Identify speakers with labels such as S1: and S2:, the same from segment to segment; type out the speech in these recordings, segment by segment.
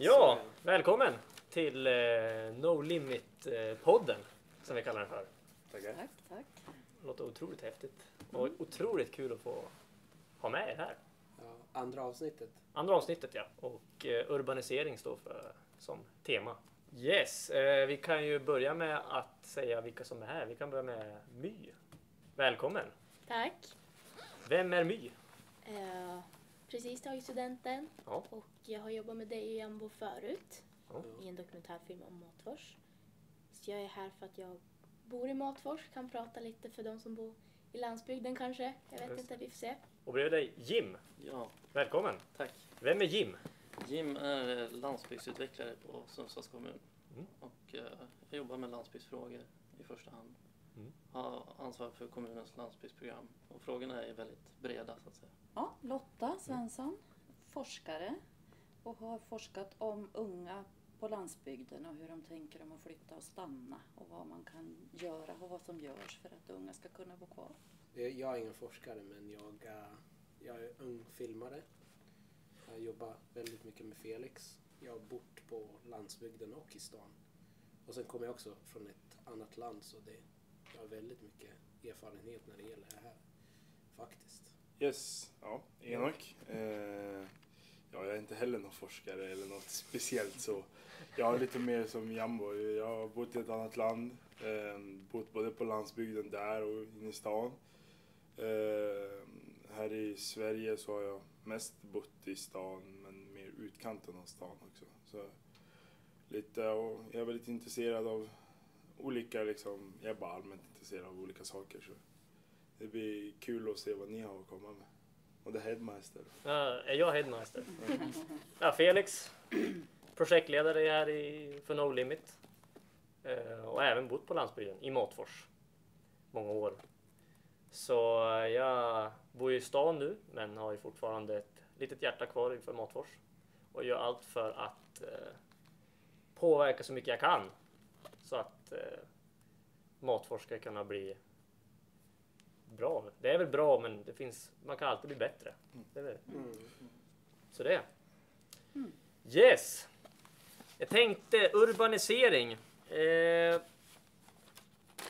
S1: Ja, välkommen till eh, No Limit-podden som vi kallar den för.
S2: Tackar.
S3: Tack, tack.
S1: Det låter otroligt häftigt och otroligt kul att få ha med er här.
S2: Ja, andra avsnittet.
S1: Andra avsnittet ja, och eh, urbanisering står för som tema. Yes, eh, vi kan ju börja med att säga vilka som är här. Vi kan börja med My. Välkommen!
S4: Tack.
S1: Vem är My?
S4: Eh, precis tagit studenten
S1: Ja.
S4: och jag har jobbat med dig i Jambo förut
S1: Ja.
S4: i en dokumentärfilm om Matfors. Så jag är här för att jag bor i Matfors, kan prata lite för de som bor i landsbygden kanske. Jag vet
S1: Just
S4: inte, vi får se.
S1: Och bredvid dig Jim.
S5: Ja,
S1: Välkommen!
S5: tack.
S1: Vem är Jim?
S5: Jim är eh, landsbygdsutvecklare på Sundsvalls kommun.
S1: Mm.
S5: Och eh, jag jobbar med landsbygdsfrågor i första hand.
S1: Mm.
S5: Har ansvar för kommunens landsbygdsprogram. Och frågorna är väldigt breda så att säga.
S3: Ja, Lotta Svensson, forskare och har forskat om unga på landsbygden och hur de tänker om att flytta och stanna och vad man kan göra och vad som görs för att unga ska kunna bo kvar.
S2: Jag är ingen forskare men jag, eh, jag är ung filmare. Jag jobbar väldigt mycket med Felix. Jag har bott på landsbygden och i stan. Och sen kommer jag också från ett annat land så det, har väldigt mycket erfarenhet när det gäller det här. Faktiskt.
S6: Yes, ja, Enok. Eh, ja, jag är inte heller någon forskare eller något speciellt så. Jag är lite mer som Jambo. Jag har bott i ett annat land. Eh, bott både på landsbygden där och inne i stan. Eh, här i Sverige så har jag mest bott i stan men mer utkanten av stan också. Så lite, och jag är väldigt intresserad av olika liksom, jag är bara allmänt intresserad av olika saker. Så det blir kul att se vad ni har att komma med. Och det är Headmaster.
S1: Uh, är jag headmaster? Ja, Felix, projektledare här i, för No Limit. Eh, och även bott på landsbygden i Matfors. Många år. Så eh, jag bor i stan nu men har ju fortfarande ett litet hjärta kvar inför Matfors. Och gör allt för att eh, påverka så mycket jag kan. Så att eh, Matfors ska kunna bli bra. Det är väl bra men det finns, man kan alltid bli bättre. Det är väl. Så det. Yes! Jag tänkte urbanisering. Eh,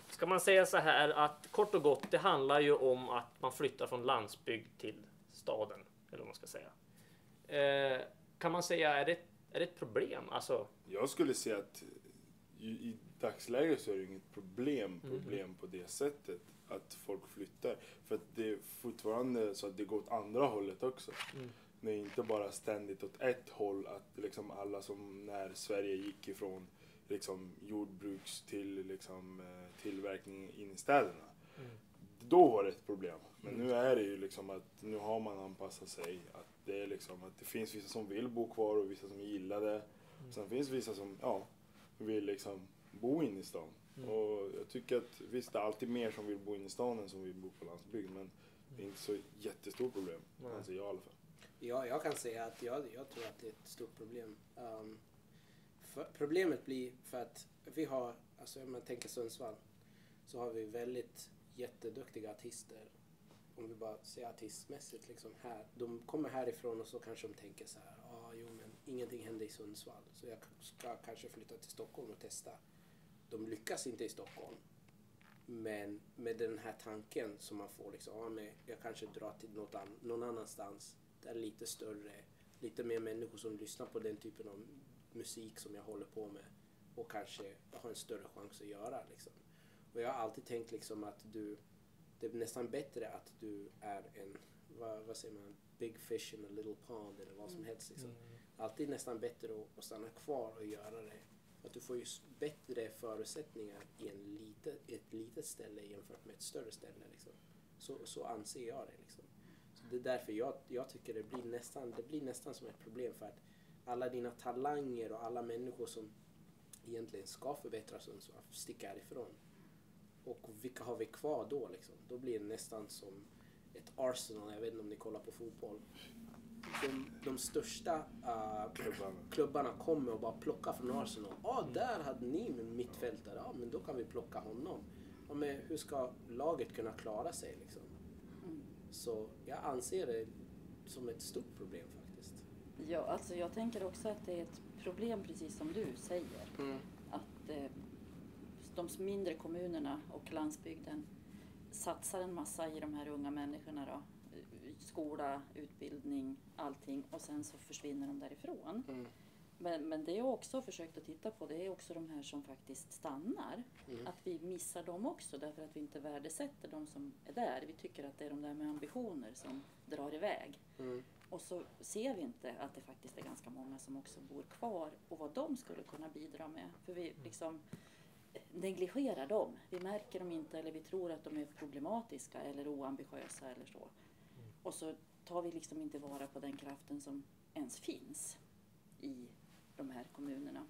S1: ska man säga så här att kort och gott, det handlar ju om att man flyttar från landsbygd till staden. Eller vad man ska säga. Eh, kan man säga, är det, är det ett problem? Alltså,
S6: Jag skulle säga att i, i dagsläget så är det inget problem, problem på det sättet att folk flyttar. För att det är fortfarande så att det går åt andra hållet också.
S1: Mm.
S6: Det är inte bara ständigt åt ett håll att liksom alla som när Sverige gick ifrån liksom jordbruks till liksom eh, tillverkning in i städerna.
S1: Mm.
S6: Då var det ett problem. Men nu är det ju liksom att nu har man anpassat sig. Att det är liksom att det finns vissa som vill bo kvar och vissa som gillar det. Sen finns vissa som ja, vill liksom bo inne i stan.
S1: Mm.
S6: Och jag tycker att visst det är alltid mer som vill bo inne i stan än som vill bo på landsbygden. Men det är inte så jättestort problem. Anser jag i alla fall.
S2: Ja, jag kan säga att jag, jag tror att det är ett stort problem. Um, för, problemet blir för att vi har, alltså om man tänker Sundsvall, så har vi väldigt jätteduktiga artister. Om vi bara ser artistmässigt liksom här. De kommer härifrån och så kanske de tänker så här, ja ah, jo men ingenting händer i Sundsvall så jag ska kanske flytta till Stockholm och testa. De lyckas inte i Stockholm. Men med den här tanken som man får liksom, ja, men jag kanske drar till något an, någon annanstans där det är lite större, lite mer människor som lyssnar på den typen av musik som jag håller på med och kanske har en större chans att göra liksom. Och jag har alltid tänkt liksom att du, det är nästan bättre att du är en, vad, vad säger man, big fish in a little pond eller vad som helst liksom. Alltid nästan bättre att, att stanna kvar och göra det. Att du får ju bättre förutsättningar i en lite, ett litet ställe jämfört med ett större ställe. Liksom. Så, så anser jag det. Liksom. Så det är därför jag, jag tycker det blir, nästan, det blir nästan som ett problem för att alla dina talanger och alla människor som egentligen ska förbättra Sundsvall sticker härifrån. Och vilka har vi kvar då liksom? Då blir det nästan som ett Arsenal, jag vet inte om ni kollar på fotboll. De, de största uh,
S6: Klubbarna.
S2: klubbarna kommer och bara plockar från Arsenal. Ja, ah, där hade ni en mittfältare. Ja, men då kan vi plocka honom. Ja, men hur ska laget kunna klara sig liksom? Så jag anser det som ett stort problem faktiskt.
S3: Ja, alltså jag tänker också att det är ett problem precis som du säger.
S2: Mm.
S3: Att eh, de mindre kommunerna och landsbygden satsar en massa i de här unga människorna då. Skola, utbildning, allting och sen så försvinner de därifrån.
S2: Mm.
S3: Men, men det jag också försökt att titta på det är också de här som faktiskt stannar.
S2: Mm.
S3: Att vi missar dem också därför att vi inte värdesätter de som är där. Vi tycker att det är de där med ambitioner som drar iväg.
S2: Mm.
S3: Och så ser vi inte att det faktiskt är ganska många som också bor kvar och vad de skulle kunna bidra med. För vi liksom negligerar dem. Vi märker dem inte eller vi tror att de är problematiska eller oambitiösa eller så. Och så tar vi liksom inte vara på den kraften som ens finns i de här kommunerna.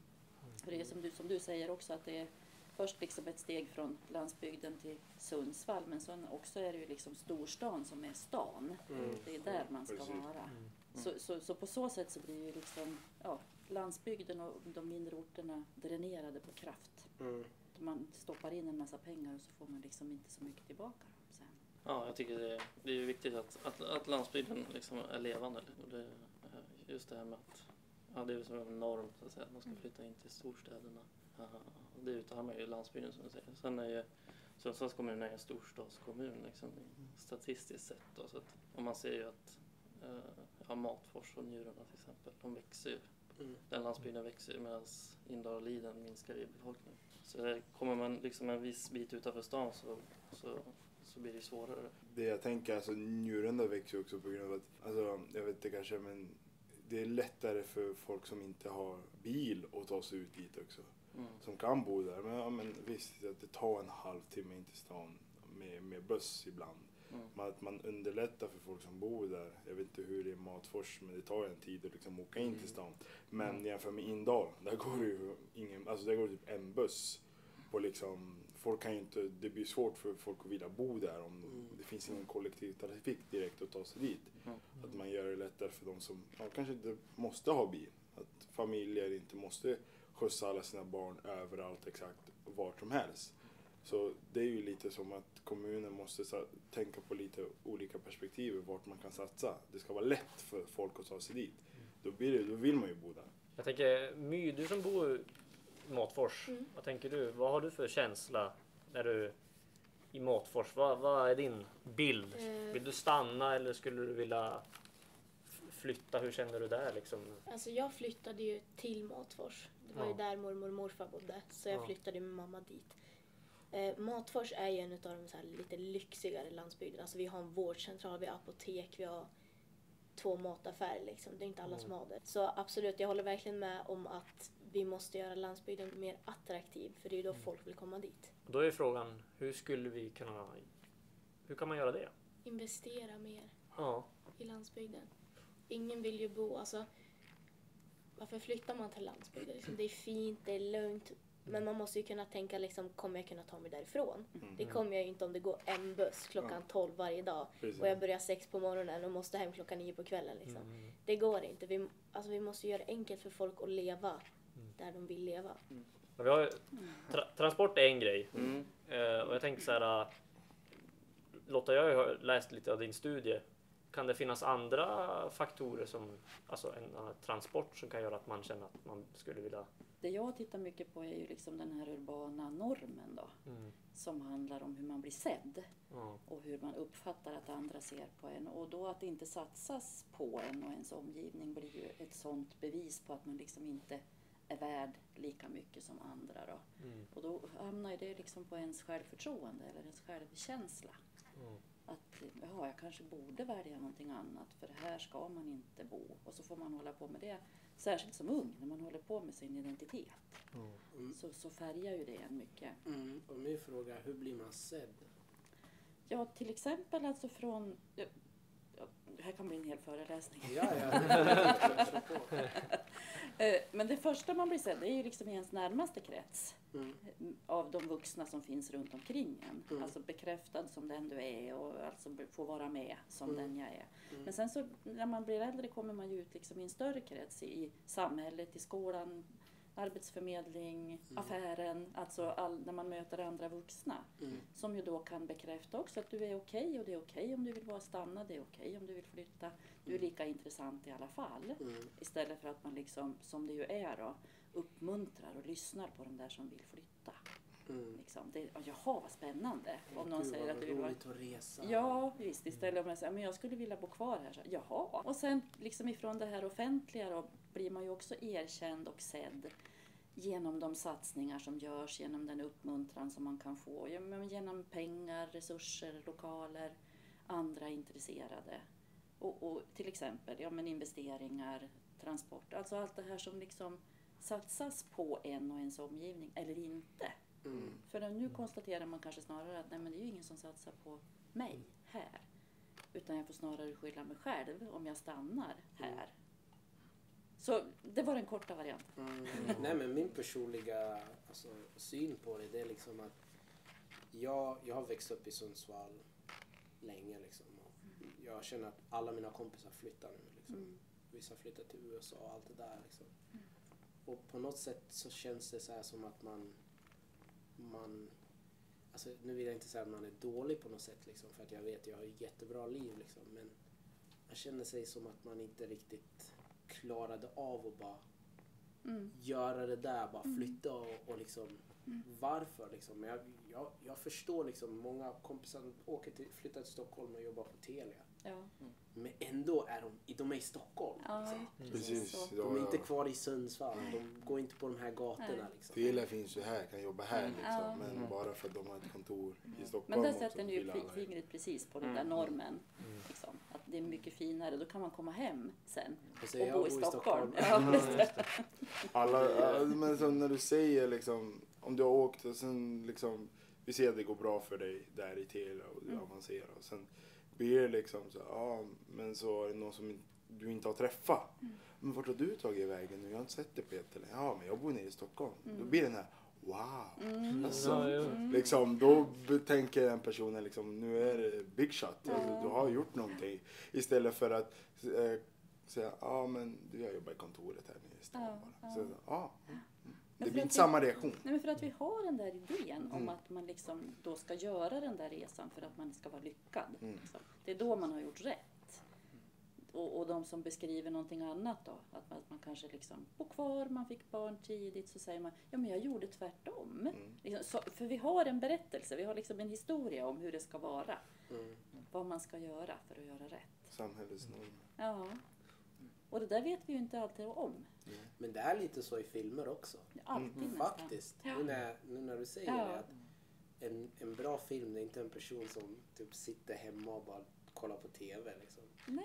S3: För det är som du, som du säger också att det är först liksom ett steg från landsbygden till Sundsvall men sen också är det ju liksom storstan som är stan.
S2: Mm.
S3: Det är där man ska
S6: Precis.
S3: vara. Så, så, så på så sätt så blir ju liksom ja, landsbygden och de mindre orterna dränerade på kraft.
S2: Mm.
S3: Man stoppar in en massa pengar och så får man liksom inte så mycket tillbaka.
S5: Ja, jag tycker det är, det är viktigt att, att, att landsbygden liksom är levande. Det, just det här med att ja, det är som en norm så att säga. Man ska flytta in till storstäderna. Ja, det utarmar ju landsbygden som du säger. Sen är ju Sundsvalls kommun är en storstadskommun liksom, statistiskt sett. Då, så att, och man ser ju att eh, ja, Matfors och Njurunda till exempel, de växer ju.
S2: Mm.
S5: Den landsbygden växer ju medan Indal och Liden minskar i befolkning. Så kommer man liksom en viss bit utanför stan så, så, så blir det svårare.
S6: Det jag tänker, alltså Njurunda växer ju också på grund av att, alltså jag vet inte kanske men det är lättare för folk som inte har bil att ta sig ut dit också.
S5: Mm.
S6: Som kan bo där. Men, ja, men visst, att det tar en halvtimme in till stan med, med buss ibland.
S5: Mm.
S6: Men att man underlättar för folk som bor där. Jag vet inte hur det är i Matfors men det tar en tid att liksom åka in till stan. Men
S5: Mm.
S6: jämfört med Indal, där går det ju ingen, alltså där går det typ en buss. På liksom, folk kan ju inte, det blir svårt för folk att vilja bo där om
S2: Mm.
S6: det finns ingen kollektivtrafik direkt att ta sig dit.
S5: Mm.
S6: Att man gör det lättare för de som ja, kanske inte måste ha bil. Att familjer inte måste skjutsa alla sina barn överallt exakt vart som helst. Så det är ju lite som att kommunen måste tänka på lite olika perspektiv vart man kan satsa. Det ska vara lätt för folk att ta sig dit. Då, blir det, då vill man ju bo där.
S1: Jag tänker, My, du som bor Matfors,
S4: Mm.
S1: vad tänker du? Vad har du för känsla när du i Matfors? Vad, vad är din bild?
S4: Eh.
S1: Vill du stanna eller skulle du vilja flytta? Hur känner du där liksom?
S4: Alltså jag flyttade ju till Matfors. Det var ju
S1: Ja.
S4: där mormor och morfar bodde. Så jag
S1: Ja.
S4: flyttade med mamma dit. Eh, Matfors är ju en av de så här lite lyxigare landsbygderna. Alltså vi har en vårdcentral, vi har apotek, vi har två mataffärer liksom. Det är inte alla som har det. Så absolut, jag håller verkligen med om att vi måste göra landsbygden mer attraktiv. För det är ju då folk vill komma dit.
S1: Då är frågan, hur skulle vi kunna... Hur kan man göra det?
S4: Investera mer
S1: Ja,
S4: i landsbygden. Ingen vill ju bo, alltså varför flyttar man till landsbygden? Liksom, det är fint, det är lugnt. Men man måste ju kunna tänka liksom, kommer jag kunna ta mig därifrån? Det kommer jag ju inte om det går en buss klockan
S6: Ja.
S4: 12 varje dag.
S6: Precis.
S4: Och jag börjar sex på morgonen och måste hem klockan nio på kvällen. Liksom.
S1: Mm.
S4: Det går inte. Vi, alltså, vi måste göra det enkelt för folk att leva där de vill leva.
S1: Men vi har, ju- tra transport är en grej.
S5: Mm.
S1: Eh, och jag tänkte så här. äh, Lotta, jag har läst lite av din studie. Kan det finnas andra faktorer som alltså en uh, transport som kan göra att man känner att man skulle vilja...
S3: Det jag tittar mycket på är ju liksom den här urbana normen då. Som handlar om hur man blir sedd
S1: Ja.
S3: och hur man uppfattar att andra ser på en. Och då att det inte satsas på en och ens omgivning blir ju ett sånt bevis på att man liksom inte är värd lika mycket som andra. Då.
S1: Mm.
S3: Och då hamnar ju det liksom på ens självförtroende eller ens självkänsla.
S1: Mm.
S3: Att ja, jag kanske borde välja någonting annat för här ska man inte bo. Och så får man hålla på med det, särskilt som ung, när man håller på med sin identitet.
S2: Mm.
S3: Så, så färgar ju det en mycket.
S2: Mm. Och min fråga, hur blir man sedd?
S3: Ja, till exempel alltså från... Det här kan bli en hel föreläsning.
S2: Ja, ja.
S3: Eh, Men det första man blir sedd det är ju liksom i ens närmaste krets.
S2: Mm.
S3: Av de vuxna som finns runt omkring en.
S2: Mm.
S3: Alltså bekräftad som den du är och alltså få vara med som
S2: Mm.
S3: den jag är.
S2: Mm.
S3: Men sen så när man blir äldre kommer man ju ut liksom i en större krets i samhället, i skolan, arbetsförmedling, affären, alltså all, när man möter andra vuxna.
S2: Mm.
S3: Som ju då kan bekräfta också att du är okej och det är okej om du vill vara stanna, det är okej om du vill flytta. Du är lika intressant i alla fall.
S2: Mm.
S3: Istället för att man liksom, som det ju är då, uppmuntrar och lyssnar på de där som vill flytta.
S2: Mm.
S3: Liksom. Det, ja, jaha, vad spännande. Om någon
S2: Gud,
S3: säger
S2: vad
S3: att du vill vara
S2: att resa.
S3: Ja, visst. Istället om jag säger men jag skulle vilja bo kvar här. Så, Jaha. Och sen liksom ifrån det här offentliga då blir man ju också erkänd och sedd genom de satsningar som görs, genom den uppmuntran som man kan få, genom pengar, resurser, lokaler, andra intresserade. Och, och till exempel ja, men investeringar, transport, alltså allt det här som liksom satsas på en och ens omgivning eller inte.
S2: Mm.
S3: För nu konstaterar man kanske snarare att nej, men det är ju ingen som satsar på mig här. Utan jag får snarare skylla mig själv om jag stannar här. Så det var den korta varianten.
S2: Mm. Nej men min personliga alltså, syn på det, det är liksom att jag, jag har växt upp i Sundsvall länge liksom. Och jag känner att alla mina kompisar flyttar nu. Liksom.
S3: Mm.
S2: Vissa flyttar till USA och allt det där. Liksom. Och på något sätt så känns det så här som att man, man alltså, nu vill jag inte säga att man är dålig på något sätt liksom, för att jag vet att jag har ett jättebra liv liksom, men man känner sig som att man inte riktigt klarade av att bara
S3: Mm.
S2: göra det där, bara flytta och, och liksom varför liksom. Men jag, jag, jag förstår liksom många kompisar åker till, flyttar till Stockholm och jobbar på Telia.
S3: Ja.
S2: Men ändå är de, de är i Stockholm.
S3: Ja,
S6: Precis.
S2: De är inte kvar i Sundsvall. De går inte på de här gatorna liksom.
S6: Telia finns ju här, kan jobba här liksom.
S3: Ja.
S6: Men bara för att de har ett kontor i Stockholm
S3: Men där sätter ni ju fingret precis på den där normen. Liksom. Att det är mycket finare, då kan man komma hem sen
S2: Och
S3: och bo i
S2: bor i
S3: Stockholm.
S2: Stockholm.
S6: Alla, men som när du säger liksom, om du har åkt och sen liksom, vi ser att det går bra för dig där i Telia och du
S3: Mm.
S6: avancerar och sen blir det liksom så, ja men så är det någon som du inte har träffat.
S3: Mm.
S6: Men vart har du tagit vägen nu? Jag har inte sett dig jättelänge. Ja men jag bor nere i Stockholm.
S3: Mm.
S6: Då blir den här, wow. Alltså,
S1: Ja, ja.
S6: Liksom, då tänker den personen liksom, nu är det big shot. Alltså,
S3: Ja.
S6: du har gjort någonting. Istället för att eh, säga, ja men du jag jobbar i kontoret här nere i stan bara. Så, ja. Det blir inte samma reaktion.
S3: Nej, men för att vi har den där idén om
S6: Mm.
S3: att man liksom då ska göra den där resan för att man ska vara lyckad.
S6: Mm.
S3: Liksom. Det är då man har gjort rätt. Och, och de som beskriver någonting annat då, att man, att man kanske liksom bor kvar, man fick barn tidigt, så säger man ja men jag gjorde tvärtom.
S6: Mm.
S3: Liksom, så, för vi har en berättelse, vi har liksom en historia om hur det ska vara.
S2: Mm.
S3: Vad man ska göra för att göra rätt.
S6: Samhällets normer.
S3: Ja. Och det där vet vi ju inte alltid om.
S2: Men det är lite så i filmer också.
S3: Alltid
S6: Mm.
S2: Faktiskt.
S3: Ja.
S2: Nu, när, nu när du säger
S3: Ja.
S2: det. Att en, en bra film det är inte en person som typ sitter hemma och bara kollar på TV. Liksom.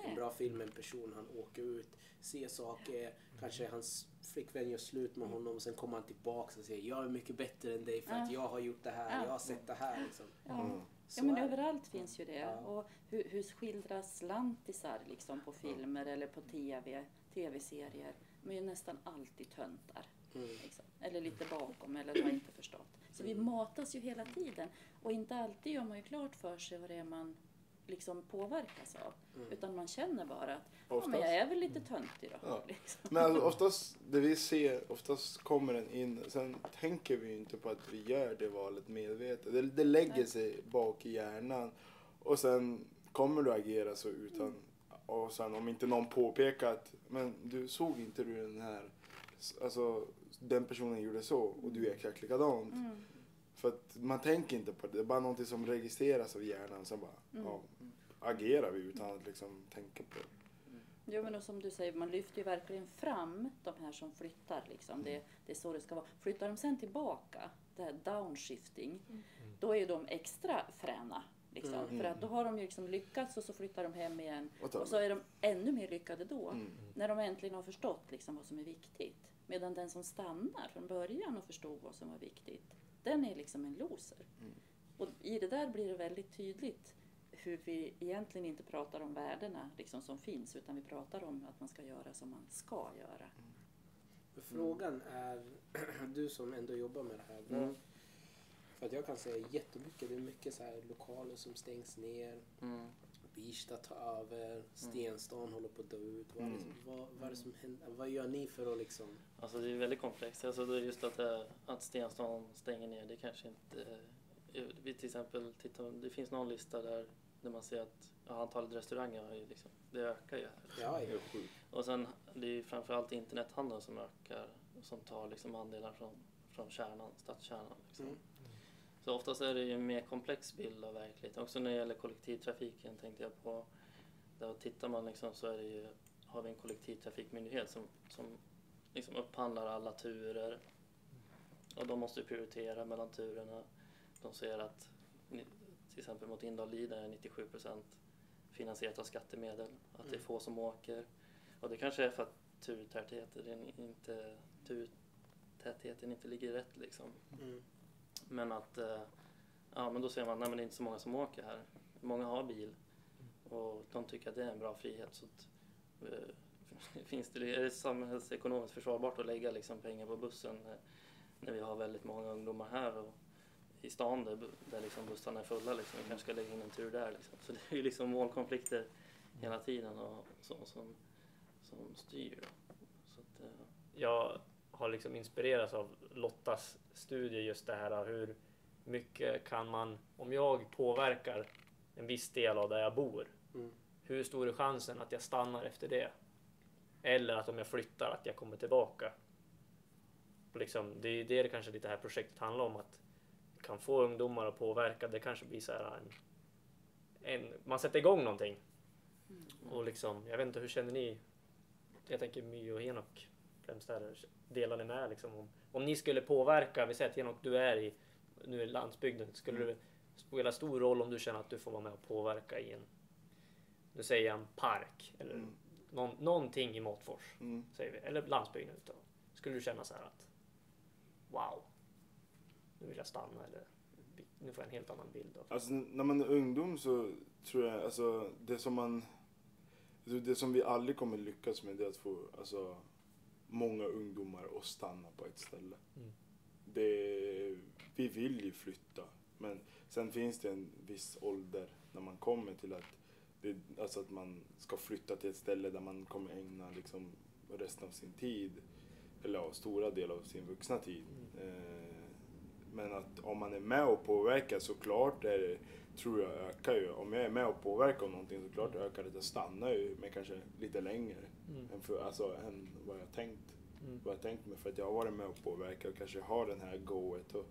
S2: En bra film är en person, han åker ut, ser saker, kanske hans flickvän gör slut med honom och sen kommer han tillbaka och säger jag är mycket bättre än dig för att
S3: Ja.
S2: jag har gjort det här,
S3: Ja.
S2: jag har sett det här. Liksom.
S3: Ja.
S6: Mm.
S2: Så
S3: Ja men
S2: det.
S3: överallt finns ju det.
S2: Ja.
S3: Och hur, hur skildras lantisar liksom på filmer eller på TV, tv-serier? De är ju nästan alltid töntar.
S2: Mm.
S3: Liksom. Eller lite bakom eller har inte förstått. Så vi matas ju hela tiden. Och inte alltid gör man ju klart för sig vad det är man liksom påverkas av.
S2: Mm.
S3: Utan man känner bara att ja, men jag är väl lite töntig då.
S6: Ja.
S3: Liksom.
S6: Men alltså, oftast, det vi ser, oftast kommer den in. Sen tänker vi ju inte på att vi gör det valet medvetet. Det, det lägger
S3: Nej.
S6: sig bak i hjärnan. Och sen kommer du agera så utan... Och sen om inte någon påpekar att men du såg inte du den här... Alltså den personen gjorde så och du är exakt likadant.
S3: Mm.
S6: För att man tänker inte på det. Det är bara någonting som registreras av hjärnan. Sen bara
S3: Mm.
S6: ja, agerar vi utan att liksom tänka på det.
S3: Jo men och som du säger, man lyfter ju verkligen fram de här som flyttar. Liksom. Det, det är så det ska vara. Flyttar de sen tillbaka, det här downshifting, då är de extra fräna. Liksom.
S2: Mm.
S3: För att då har de ju liksom lyckats och så flyttar de hem igen.
S6: Och
S3: Och så är de ännu mer lyckade då.
S6: Mm.
S3: När de äntligen har förstått liksom vad som är viktigt. Medan den som stannar från början och förstod vad som var viktigt, den är liksom en loser.
S6: Mm.
S3: Och i det där blir det väldigt tydligt hur vi egentligen inte pratar om värdena liksom som finns, utan vi pratar om att man ska göra som man ska göra.
S2: Men Frågan är, du som ändå jobbar med det här.
S6: Mm.
S2: För att jag kan säga jättemycket. Det är mycket så här lokaler som stängs ner.
S5: Mm.
S2: Birsta tar över, Stenstan håller på att dö ut. Vad, som- vad, vad är det som händer? Vad gör ni för att liksom...
S5: Alltså det är väldigt komplext. Alltså det är just att, det, att Stenstan stänger ner, det kanske inte... eh, Vi till exempel tittar, det finns någon lista där, där man ser att ja, antalet restauranger har ju liksom, det ökar ju här.
S2: Ja, ja.
S5: Och sen det är ju framförallt internethandeln som ökar, som tar liksom andelar från, från kärnan, stadskärnan. Liksom.
S2: Mm.
S5: Så oftast är det ju en mer komplex bild av verkligheten. Också när det gäller kollektivtrafiken tänkte jag på. Där tittar man liksom så är det ju, har vi en kollektivtrafikmyndighet som, som liksom upphandlar alla turer. Och de måste prioritera mellan turerna. De ser att till exempel mot Indal-Lida är 97% finansierat av skattemedel. Att det är
S2: Mm.
S5: få som åker. Och det kanske är för att turtätheten inte, turtätheten inte ligger rätt liksom.
S2: Mm.
S5: Men att, eh, ja men då ser man, nej men det är inte så många som åker här. Många har bil och de tycker att det är en bra frihet. Så att, eh, finns det, är det samhällsekonomiskt försvarbart att lägga liksom pengar på bussen när, när vi har väldigt många ungdomar här och i stan där, där liksom bussarna är fulla liksom. Vi kanske ska lägga in en tur där liksom. Så det är ju liksom målkonflikter hela tiden och så, som, som styr. Så att, eh,
S1: har liksom inspirerats av Lottas studie just det här hur mycket kan man, om jag påverkar en viss del av där jag bor,
S2: Mm.
S1: hur stor är chansen att jag stannar efter det? Eller att om jag flyttar att jag kommer tillbaka. Och liksom, det är det kanske lite här projektet handlar om, att kan få ungdomar att påverka. Det kanske blir så här en, en man sätter igång någonting. Och liksom, jag vet inte, hur känner ni? Jag tänker My och Henok främst där. Delar ni med liksom om, om ni skulle påverka, vi säger att Henok du är i, nu är landsbygden, skulle det spela stor roll om du känner att du får vara med och påverka i en, nu säger jag en park eller
S6: Mm.
S1: någon, någonting i Måtfors,
S6: Mm.
S1: säger vi, eller landsbygden utav. Skulle du känna så här att wow, nu vill jag stanna eller nu får jag en helt annan bild av
S6: Alltså när man är ungdom så tror jag, alltså det som man... Det som vi aldrig kommer lyckas med det är att få alltså, många ungdomar att stanna på ett ställe.
S1: Mm.
S6: Det, vi vill ju flytta, men sen finns det en viss ålder när man kommer till att, det, alltså att man ska flytta till ett ställe där man kommer ägna liksom resten av sin tid, eller ja, stora delar av sin vuxna tid. Eh, men att om man är med och påverkar så klart är det, tror jag ökar ju. Om jag är med och påverkar någonting så klart ökar det. Jag stannar ju men kanske lite längre
S1: Mm.
S6: än, för, alltså, än vad jag tänkt.
S1: Mm.
S6: Vad jag tänkt mig för att jag har varit med och påverkat och kanske har den här goet och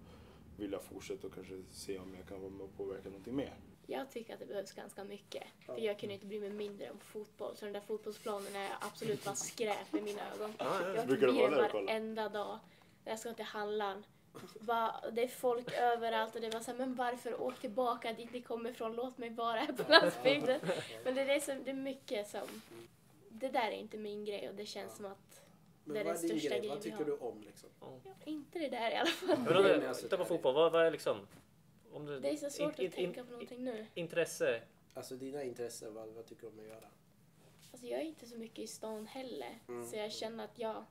S6: vill jag fortsätta och kanske se om jag kan vara med och påverka någonting mer.
S4: Jag tycker att det behövs ganska mycket.
S2: Ja.
S4: För jag kunde inte bry mig mindre om fotboll. Så den där fotbollsplanen är absolut bara skräp i mina ögon.
S1: Ja, ja.
S4: Jag
S6: Brukar
S4: åker bil
S6: där och kolla?
S4: varenda dag. Jag ska till Halland. Va, det är folk överallt och det var så här, men varför åk tillbaka dit ni kommer ifrån? Låt mig vara här på landsbygden. Men det är, det som, det är mycket som... Det där är inte min grej och det känns som att...
S2: Men
S4: Det är
S2: vad
S4: den största
S2: grej?
S4: grejen
S2: Vad
S4: vi
S2: tycker
S4: har.
S2: du om liksom?
S4: Ja, inte det där i alla fall.
S1: Men
S2: Nej, men
S1: då,
S2: alltså,
S1: titta på
S2: det-
S1: fotboll, vad, vad är liksom om du,
S4: Det är så svårt
S1: in-
S4: att
S1: in-
S4: tänka på någonting nu.
S1: intresse?
S2: Alltså dina intressen, vad, vad tycker du om att göra?
S4: Alltså jag är inte så mycket i stan heller.
S2: Mm.
S4: Så jag känner att jag...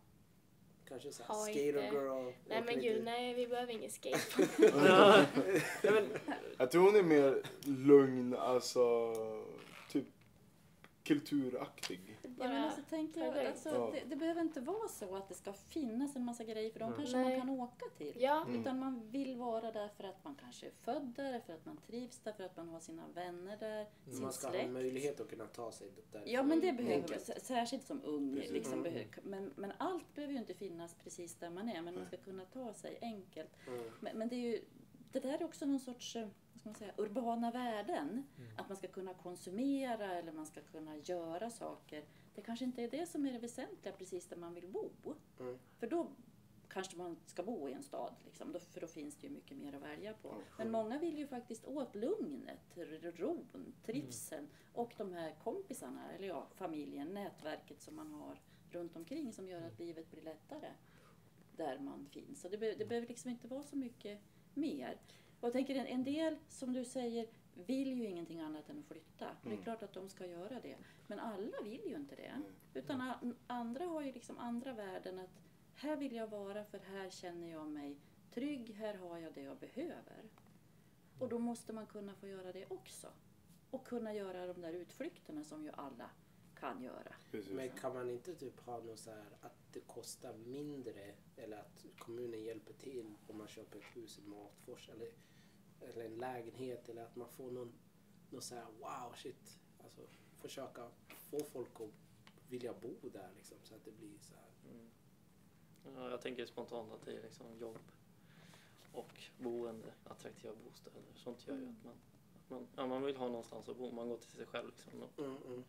S2: Kanske så här, skater
S4: inte-
S2: girl?
S4: Nej men
S2: lite-
S4: gud, nej vi behöver ingen skate.
S1: ja, ja, men,
S6: Jag tror hon är mer lugn, alltså typ kulturaktig.
S3: Ja, men alltså, tänker jag, alltså,
S6: Ja.
S3: det, det behöver inte vara så att det ska finnas en massa grejer för de
S1: Mm.
S3: kanske
S4: Nej.
S3: man kan åka till.
S4: Ja,
S6: Mm.
S3: Utan man vill vara där för att man kanske är född där, för att man trivs där, för att man har sina vänner där, sin
S2: Mm. Man ska ha
S3: släkt.
S2: en möjlighet att kunna ta sig där.
S3: Ja men det behöver s- särskilt som ung.
S6: Precis.
S3: Liksom,
S2: Mm.
S3: men, men allt behöver ju inte finnas precis där man är, men man ska kunna ta sig enkelt.
S2: Mm.
S3: Men, men det är ju det där är också någon sorts eh, vad ska man säga, urbana värden. Att man ska kunna konsumera eller man ska kunna göra saker. Det kanske inte är det som är det väsentliga precis där man vill bo.
S2: Mm.
S3: För då kanske man ska bo i en stad, liksom, då, för då finns det ju mycket mer att välja på.
S6: Ja,
S3: Men många vill ju faktiskt åt lugnet, ron, trivseln och de här kompisarna, eller ja, familjen, nätverket som man har runt omkring som gör att livet blir lättare där man finns. Så det, be- det behöver liksom inte vara så mycket mer. Och jag tänker en, en del, som du säger, vill ju ingenting annat än att flytta. Och Det är
S6: Mm.
S3: klart att de ska göra det. Men alla vill ju inte det.
S6: Mm.
S3: Utan andra har ju liksom andra värden att här vill jag vara för här känner jag mig trygg, här har jag det jag behöver. Och då måste man kunna få göra det också. och kunna göra de där utflykterna som ju alla kan göra.
S6: Precis.
S2: Men kan man inte typ ha något så här att det kostar mindre eller att kommunen hjälper till om man köper ett hus i Matfors eller, eller en lägenhet eller att man får någon, någon så här wow shit. Alltså försöka få folk att vilja bo där liksom så att det blir så här.
S5: Mm. Ja, jag tänker spontant att det är liksom jobb och boende, attraktiva bostäder. Sånt gör ju att man, att man, ja, man vill ha någonstans att bo. Man går till sig själv. Liksom. Och
S2: Mm, mm.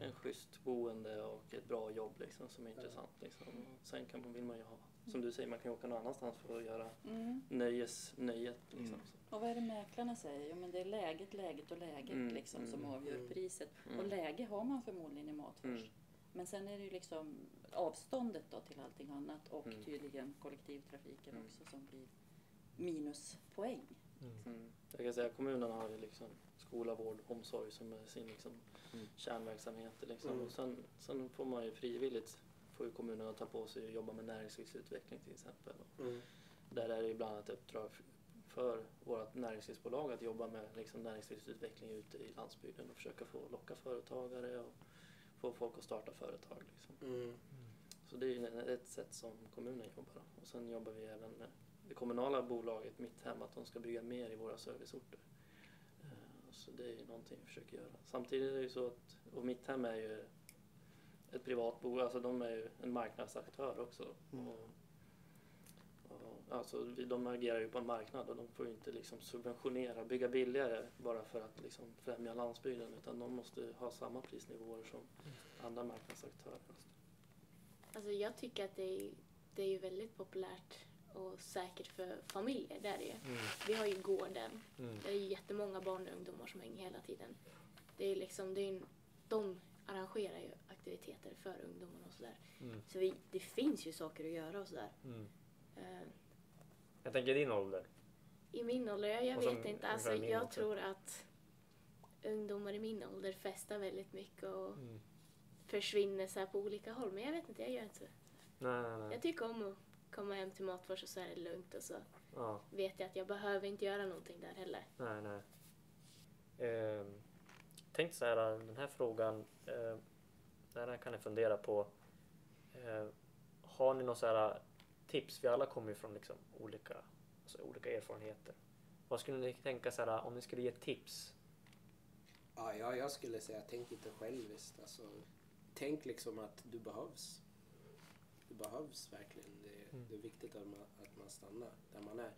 S5: En schysst boende och ett bra jobb liksom, som är intressant. Liksom. Och sen kan man, vill man ju ha, som du säger, man kan ju åka någon annanstans för att göra
S3: Mm.
S5: nöjes, nöjet. Liksom.
S6: Mm.
S3: Och vad är det mäklarna säger? Jo men det är läget, läget och läget
S5: Mm,
S3: liksom som
S5: mm,
S3: avgör
S2: mm.
S3: priset.
S5: Mm.
S3: Och läge har man förmodligen i Matfors.
S5: Mm.
S3: Men sen är det ju liksom avståndet då till allting annat och
S5: Mm.
S3: tydligen kollektivtrafiken
S5: Mm.
S3: också som blir minuspoäng.
S5: Mm. Jag kan säga kommunen har ju liksom skola, vård, omsorg som är sin liksom
S6: Mm.
S5: kärnverksamheter. Liksom.
S2: Mm.
S5: Och sen, sen får man ju frivilligt, får ju kommunerna ta på sig att jobba med näringslivsutveckling till exempel.
S2: Mm.
S5: där är det ju bland annat uppdrag för vårt näringslivsbolag att jobba med liksom näringslivsutveckling ute i landsbygden och försöka få locka företagare och få folk att starta företag. Liksom.
S2: Mm.
S5: Så det är ju ett sätt som kommunen jobbar. Och sen jobbar vi även med det kommunala bolaget Mitt Hem att de ska bygga mer i våra serviceorter. Eh, Så det är ju någonting vi försöker göra. Samtidigt är det ju så att, och Mitt Hem är ju ett privat bolag, alltså de är ju en marknadsaktör också.
S2: Mm.
S5: Och, alltså de agerar ju på en marknad och de får ju inte liksom subventionera, bygga billigare bara för att liksom främja landsbygden utan de måste ha samma prisnivåer som andra marknadsaktörer.
S4: Alltså jag tycker att det är, det är ju väldigt populärt och säkert för familjer. Det är det ju.
S1: Mm.
S4: Vi har ju gården.
S1: Mm.
S4: Det är ju jättemånga barn och ungdomar som hänger hela tiden. Det är liksom, det är en, de arrangerar ju aktiviteter för ungdomarna och sådär.
S1: Mm.
S4: Så vi, det finns ju saker att göra och sådär.
S1: Mm.
S4: Eh,
S1: Jag tänker din ålder.
S4: I min ålder, jag, jag vet inte. Alltså, jag
S1: också.
S4: tror att ungdomar i min ålder festar väldigt mycket och
S1: Mm.
S4: försvinner så på olika håll. Men jag vet inte, jag gör inte så.
S1: Nej, nej, nej.
S4: Jag tycker om att komma hem till Matfors och så är det lugnt och så
S1: Ja,
S4: vet jag att jag behöver inte göra någonting där heller.
S1: nej, nej. Eh, tänk så här, den här frågan. Eh, den här kan ni fundera på. Eh, har ni några så här tips? Vi alla kommer ju från liksom olika, alltså olika erfarenheter. Vad skulle ni tänka så här, om ni skulle ge tips?
S2: Ja, jag, jag skulle säga tänk inte själviskt. Alltså, tänk liksom att du behövs. Du behövs verkligen. Det,
S1: Mm.
S2: det är viktigt att man, att man stannar där man är.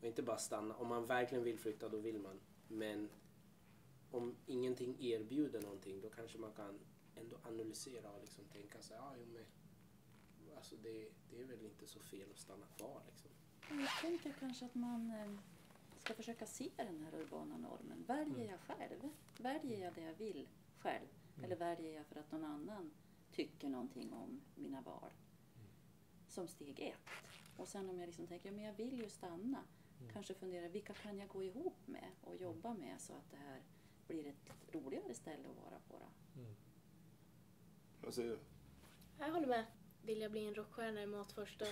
S2: Och inte bara stanna. Om man verkligen vill flytta, då vill man. Men om ingenting erbjuder någonting, då kanske man kan ändå analysera och liksom tänka sig, ja, jo, men, alltså det, det är väl inte så fel att stanna kvar liksom.
S3: Jag tänker kanske att man eh, ska försöka se den här urbana normen. Väljer
S1: Mm.
S3: jag själv? Väljer jag det jag vill själv?
S1: Mm.
S3: Eller väljer jag för att någon annan tycker någonting om mina val? Som steg ett. Och sen om jag liksom tänker, ja men jag vill ju stanna.
S1: Mm.
S3: Kanske fundera, vilka kan jag gå ihop med och jobba med så att det här blir ett roligare ställe att vara på. Då?
S1: Mm.
S6: Vad säger du?
S4: Jag håller med. Vill jag bli en rockstjärna i Matfors då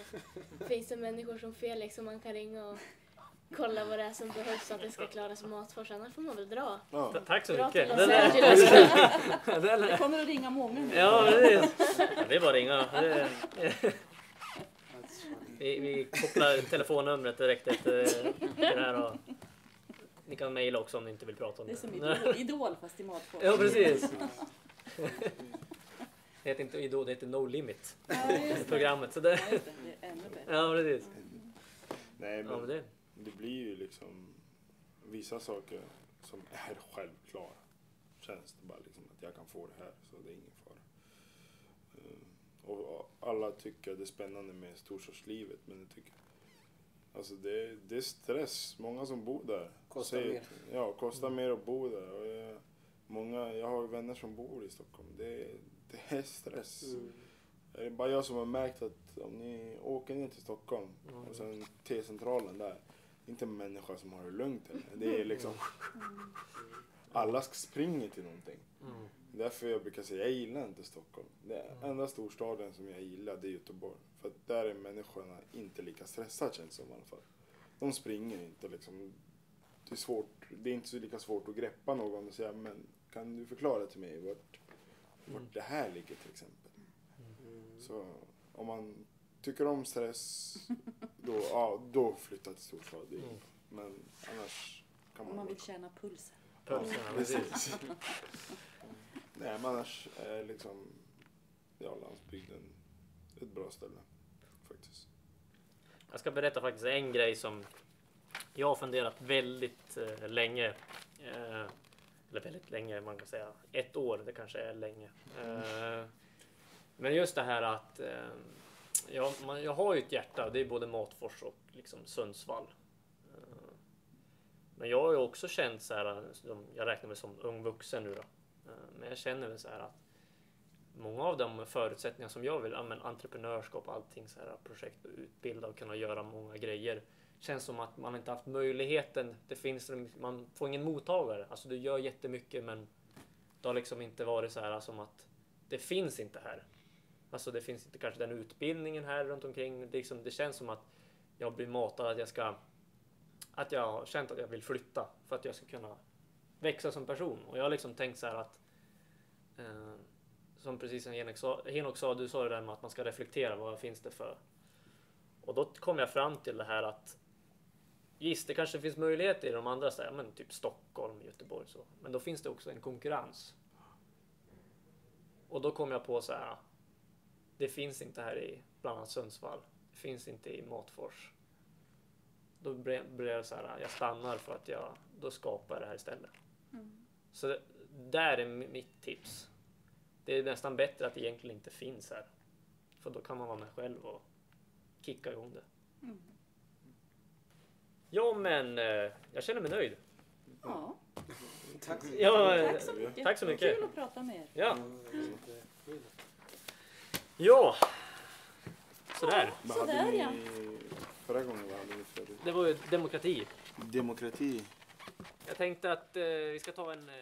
S4: finns det människor som Felix som man kan ringa och kolla vad det är som behövs för att det ska klara sig i Matfors. Annars får man väl dra.
S6: Ja.
S1: Ta- Tack så
S4: Dra
S1: mycket. är-
S4: Angeles.
S1: den
S3: Det
S1: är-
S3: kommer att ringa många nu.
S1: Ja. Ja, det är bara att ringa. Det-
S2: funny.
S1: Vi, vi kopplar telefonnumret direkt efter det här. Och ni kan mejla också om ni inte vill prata om
S3: Det är
S1: det.
S3: som Idol, idol fast i Matfors.
S1: Ja, precis. Det heter inte Idol, det heter No Limit.
S3: Ja.
S1: Programmet. Så det,
S3: Ja, det. Det är ännu bättre.
S1: ja, precis.
S6: Nej,
S1: Ja, men
S6: men
S1: det,
S6: det blir ju liksom vissa saker som är självklara. Känns det bara liksom att jag kan få det här så det är ingen fara. Eh, Och alla tycker det är spännande med storstadslivet men jag tycker Alltså det, det är stress. Många som bor där.
S2: Kostar
S6: säger-
S2: mer.
S6: Ja, kostar mer att bo där. Och jag, många, jag har vänner som bor i Stockholm. Det, det är stress.
S2: Mm.
S6: Det är bara jag som har märkt att om ni åker ner till Stockholm
S1: Ja.
S6: och sen T-centralen där. Inte en människa som har det lugnt heller. Det är liksom alla springer till någonting.
S1: mm.
S6: Därför jag brukar säga jag gillar inte Stockholm. Det är enda storstaden som jag gillar det är Göteborg. För att där är människorna inte lika stressade känns det som i alla fall. De springer inte liksom. det är svårt. Det är inte så lika svårt att greppa någon och säga men kan du förklara till mig vart, vart det här ligger till exempel.
S2: Mm.
S6: Så om man tycker om stress, då, ja, då flytta till storstad.
S1: Mm.
S6: Men annars kan
S3: Om
S6: man...
S3: man vill känna pulsen.
S1: Pulsen, ja, precis.
S6: Nej, men annars är liksom, ja, landsbygden ett bra ställe faktiskt.
S1: Jag ska berätta faktiskt en grej som jag har funderat väldigt eh, länge. Eh, eller väldigt länge, man kan säga ett år, det kanske är länge. Eh, men just det här att eh, jag, man, jag har ju ett hjärta, det är både Matfors och liksom Sundsvall. Eh, men jag har ju också känt så här, jag räknar mig som ung vuxen nu då. Eh, men jag känner väl så här att många av de förutsättningar som jag vill, ja, men entreprenörskap och allting, så här, projekt och utbilda och kunna göra många grejer. Känns som att man inte haft möjligheten. Det finns, man får ingen mottagare. Alltså du gör jättemycket men det har liksom inte varit så här som att det finns inte här. Alltså det finns inte kanske den utbildningen här runt omkring. Det, liksom, det känns som att jag blir matad att jag ska att jag har känt att jag vill flytta för att jag ska kunna växa som person. Och jag har liksom tänkt så här att eh, som precis som Henok sa, Henok sa, du sa det där med att man ska reflektera, vad finns det för... Och då kom jag fram till det här att Visst, det kanske finns möjligheter i de andra städerna, men typ Stockholm, Göteborg så. Men då finns det också en konkurrens. Och då kom jag på så här. Det finns inte här i bland annat Sundsvall. Det finns inte i Matfors. Då blev jag så här, jag stannar för att jag, då skapar jag det här istället. Så det, där är mi- mitt tips. Det är nästan bättre att det egentligen inte finns här. För då kan man vara med själv och kicka igång det. Ja, men eh, jag känner mig nöjd.
S3: Ja,
S2: Tack så
S1: Ja, eh,
S3: tack så mycket.
S1: tack så mycket.
S3: Kul att prata med er.
S1: Ja,
S2: jättekul.
S1: ja. Sådär.
S6: Vad
S3: Sådär, ja.
S6: förra gången? Vad hade?
S1: Det var ju demokrati.
S6: Demokrati.
S1: Jag tänkte att eh, vi ska ta en eh,